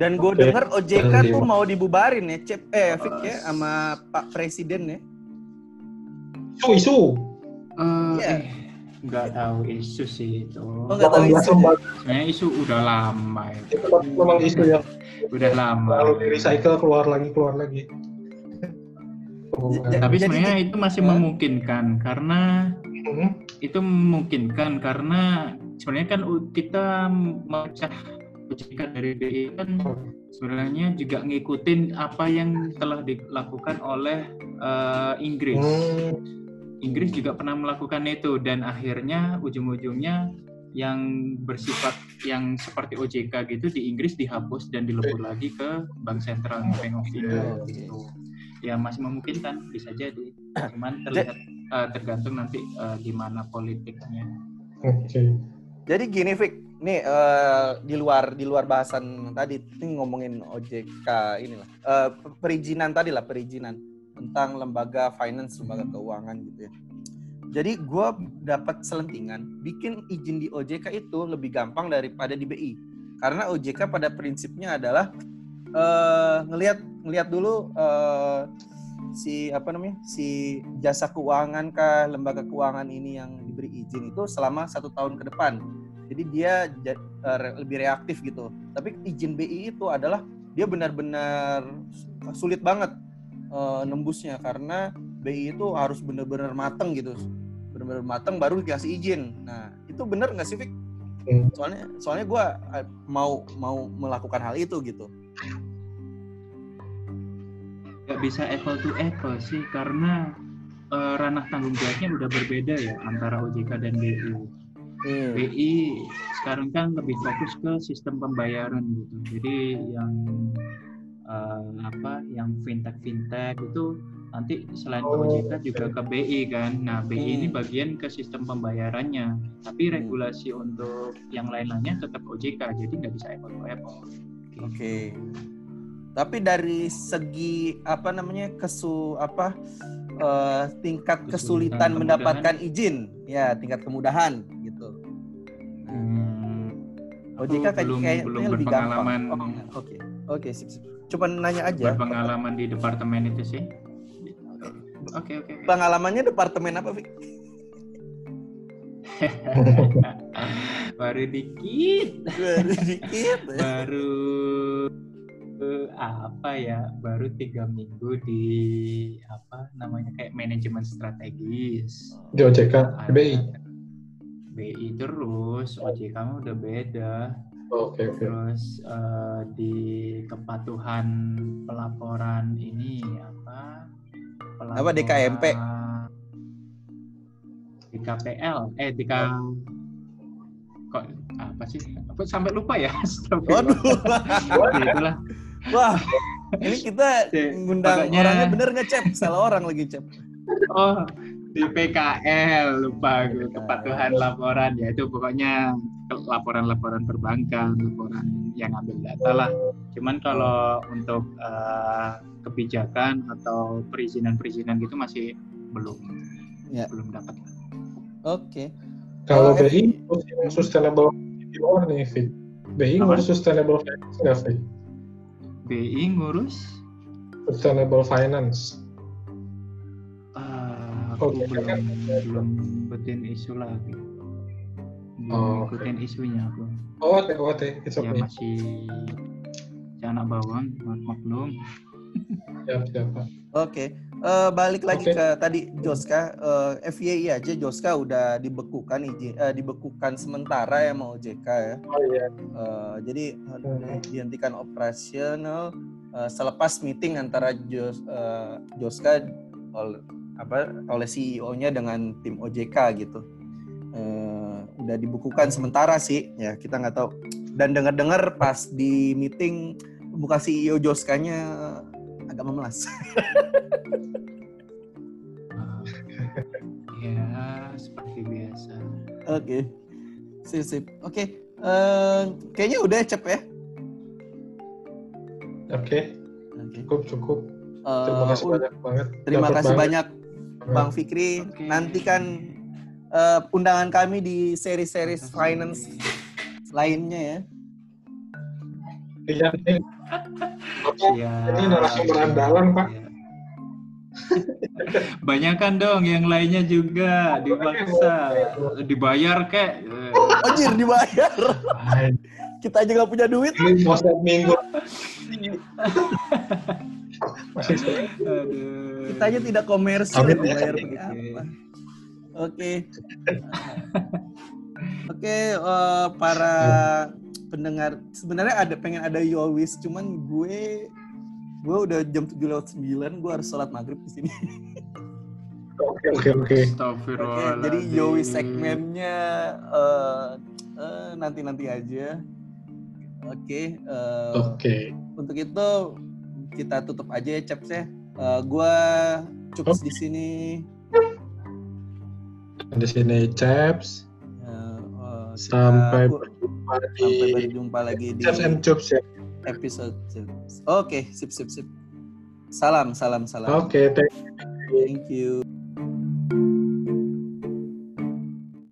dan gue okay. dengar OJK tuh mau dibubarin ya Cep eh Fik ya sama Pak Presiden ya isu isu uh, yeah. eh nggak tahu isu sih itu. Oh, nggak tahu isu. Sebenarnya isu udah lama itu. Memang isu ya. udah lama. Lalu di recycle keluar lagi keluar lagi. Oh, Tapi sebenarnya itu masih memungkinkan karena hmm. itu memungkinkan karena sebenarnya kan kita memecah OJK dari BI kan sebenarnya juga ngikutin apa yang telah dilakukan oleh uh, Inggris. Hmm Inggris juga pernah melakukan itu dan akhirnya ujung-ujungnya yang bersifat yang seperti OJK gitu di Inggris dihapus dan dilebur lagi ke Bank Sentral Bank of India gitu. Ya masih memungkinkan bisa jadi, cuman terlihat uh, tergantung nanti uh, di mana politiknya. Oke. Okay. Jadi gini Fik, nih uh, di luar di luar bahasan tadi ini ngomongin OJK inilah uh, perizinan tadi lah perizinan tentang lembaga finance, lembaga keuangan gitu ya. Jadi gue dapat selentingan, bikin izin di OJK itu lebih gampang daripada di BI. Karena OJK pada prinsipnya adalah uh, ngelihat ngelihat dulu uh, si apa namanya si jasa keuangan kah lembaga keuangan ini yang diberi izin itu selama satu tahun ke depan. Jadi dia uh, lebih reaktif gitu. Tapi izin BI itu adalah dia benar-benar sulit banget uh, nembusnya karena BI itu harus benar-benar mateng gitu benar-benar mateng baru dikasih izin nah itu benar nggak sih Fik? Hmm. soalnya soalnya gue eh, mau mau melakukan hal itu gitu nggak bisa apple to apple sih karena uh, ranah tanggung jawabnya udah berbeda ya antara OJK dan BI hmm. BI sekarang kan lebih fokus ke sistem pembayaran gitu jadi yang uh, apa yang fintech fintech itu nanti selain ke OJK juga ke BI kan. Nah BI hmm. ini bagian ke sistem pembayarannya, tapi hmm. regulasi untuk yang lain-lainnya tetap OJK, jadi nggak bisa apple to apple. Oke. Okay. Tapi dari segi apa namanya kesu apa uh, tingkat kesulitan, kesulitan mendapatkan izin, ya tingkat kemudahan gitu. Hmm, OJK kayak belum kayaknya belum lebih gampang. berpengalaman Oke, oke, oke, sip, sip. Coba nanya aja. berpengalaman di departemen itu sih. Oke oke. oke. Pengalamannya departemen apa, Vi? *laughs* Baru dikit. Baru dikit. ya. baru eh, apa ya baru tiga minggu di apa namanya kayak manajemen strategis Di OJK, BI. BI terus OJK mah udah beda Oke, oke. terus eh, di kepatuhan pelaporan ini apa Apa, DKMP? Di KPL eh di K kok apa sih aku sampai lupa ya *laughs* Waduh. Ya, itulah Wah, ini kita ngundang pokoknya- orangnya bener nggak, Cep? Salah orang lagi, Cep. Oh, di PKL lupa gue kepatuhan laporan ya itu pokoknya laporan-laporan perbankan, laporan yang ambil data lah. Cuman kalau untuk eh, kebijakan atau perizinan-perizinan gitu masih belum Ya. belum dapat. Oke. Kalau Kalau BI, ngurus yang sustainable di bawah nih, Fit. BI ngurus sustainable finance nggak, Fit? BI ngurus Sustainable finance. eh, aku Oke, belum belum ngikutin isu lagi. Belum Oh. ngikutin isunya aku. Oh, oke, oke. It's Ya okay. masih si anak bawang, maklum. Siap, siap, Pak. Oke, Eh, balik lagi Oke. ke tadi Joska, eh, FYI aja Joska udah dibekukan izin, eh, dibekukan sementara ya mau OJK ya. Oh iya. Eh, jadi Hmm. dihentikan operasional eh, selepas meeting antara Jos, eh, Joska oleh apa oleh CEO-nya dengan tim OJK gitu. Eh, udah dibekukan sementara sih, ya kita nggak tahu. Dan dengar-dengar pas di meeting buka CEO Joskanya agak memelas. *laughs* Ya seperti biasa. Oke. Sip, sip. Oke. Eh, kayaknya udah Cep ya. Oke, Oke. cukup, cukup. Eh, Terima kasih banyak banget. Terima Dapat kasih banget. banyak Bang Fikri. Oke. Nantikan eh, undangan kami di seri-seri finance lainnya ya. Iya, Ini narasumber andalan, Pak. Ya. Banyakan dong yang lainnya juga dipaksa dibayar kek. Anjir dibayar. Kita aja nggak punya duit. Setiap minggu. Kita aja tidak komersil Amin, ya. pakai apa. Oke. *laughs* Oke, eh, para pendengar sebenarnya ada pengen ada Yowis cuman gue gue udah jam 7 lewat 9 gue harus sholat maghrib di sini. Oke, oke, oke. Jadi Yowis segmennya eh, eh, nanti-nanti aja. Oke, eh, Oke. untuk itu kita tutup aja ya Ceps ya. Eh, gue cukup di sini. Di sini Chaps. Eh, eh, kita- Sampai berjumpa di sampai berjumpa lagi di Chaps and Chops ya. episode. Oke, sip sip sip. Salam, salam, salam. Oke, thank Thank you.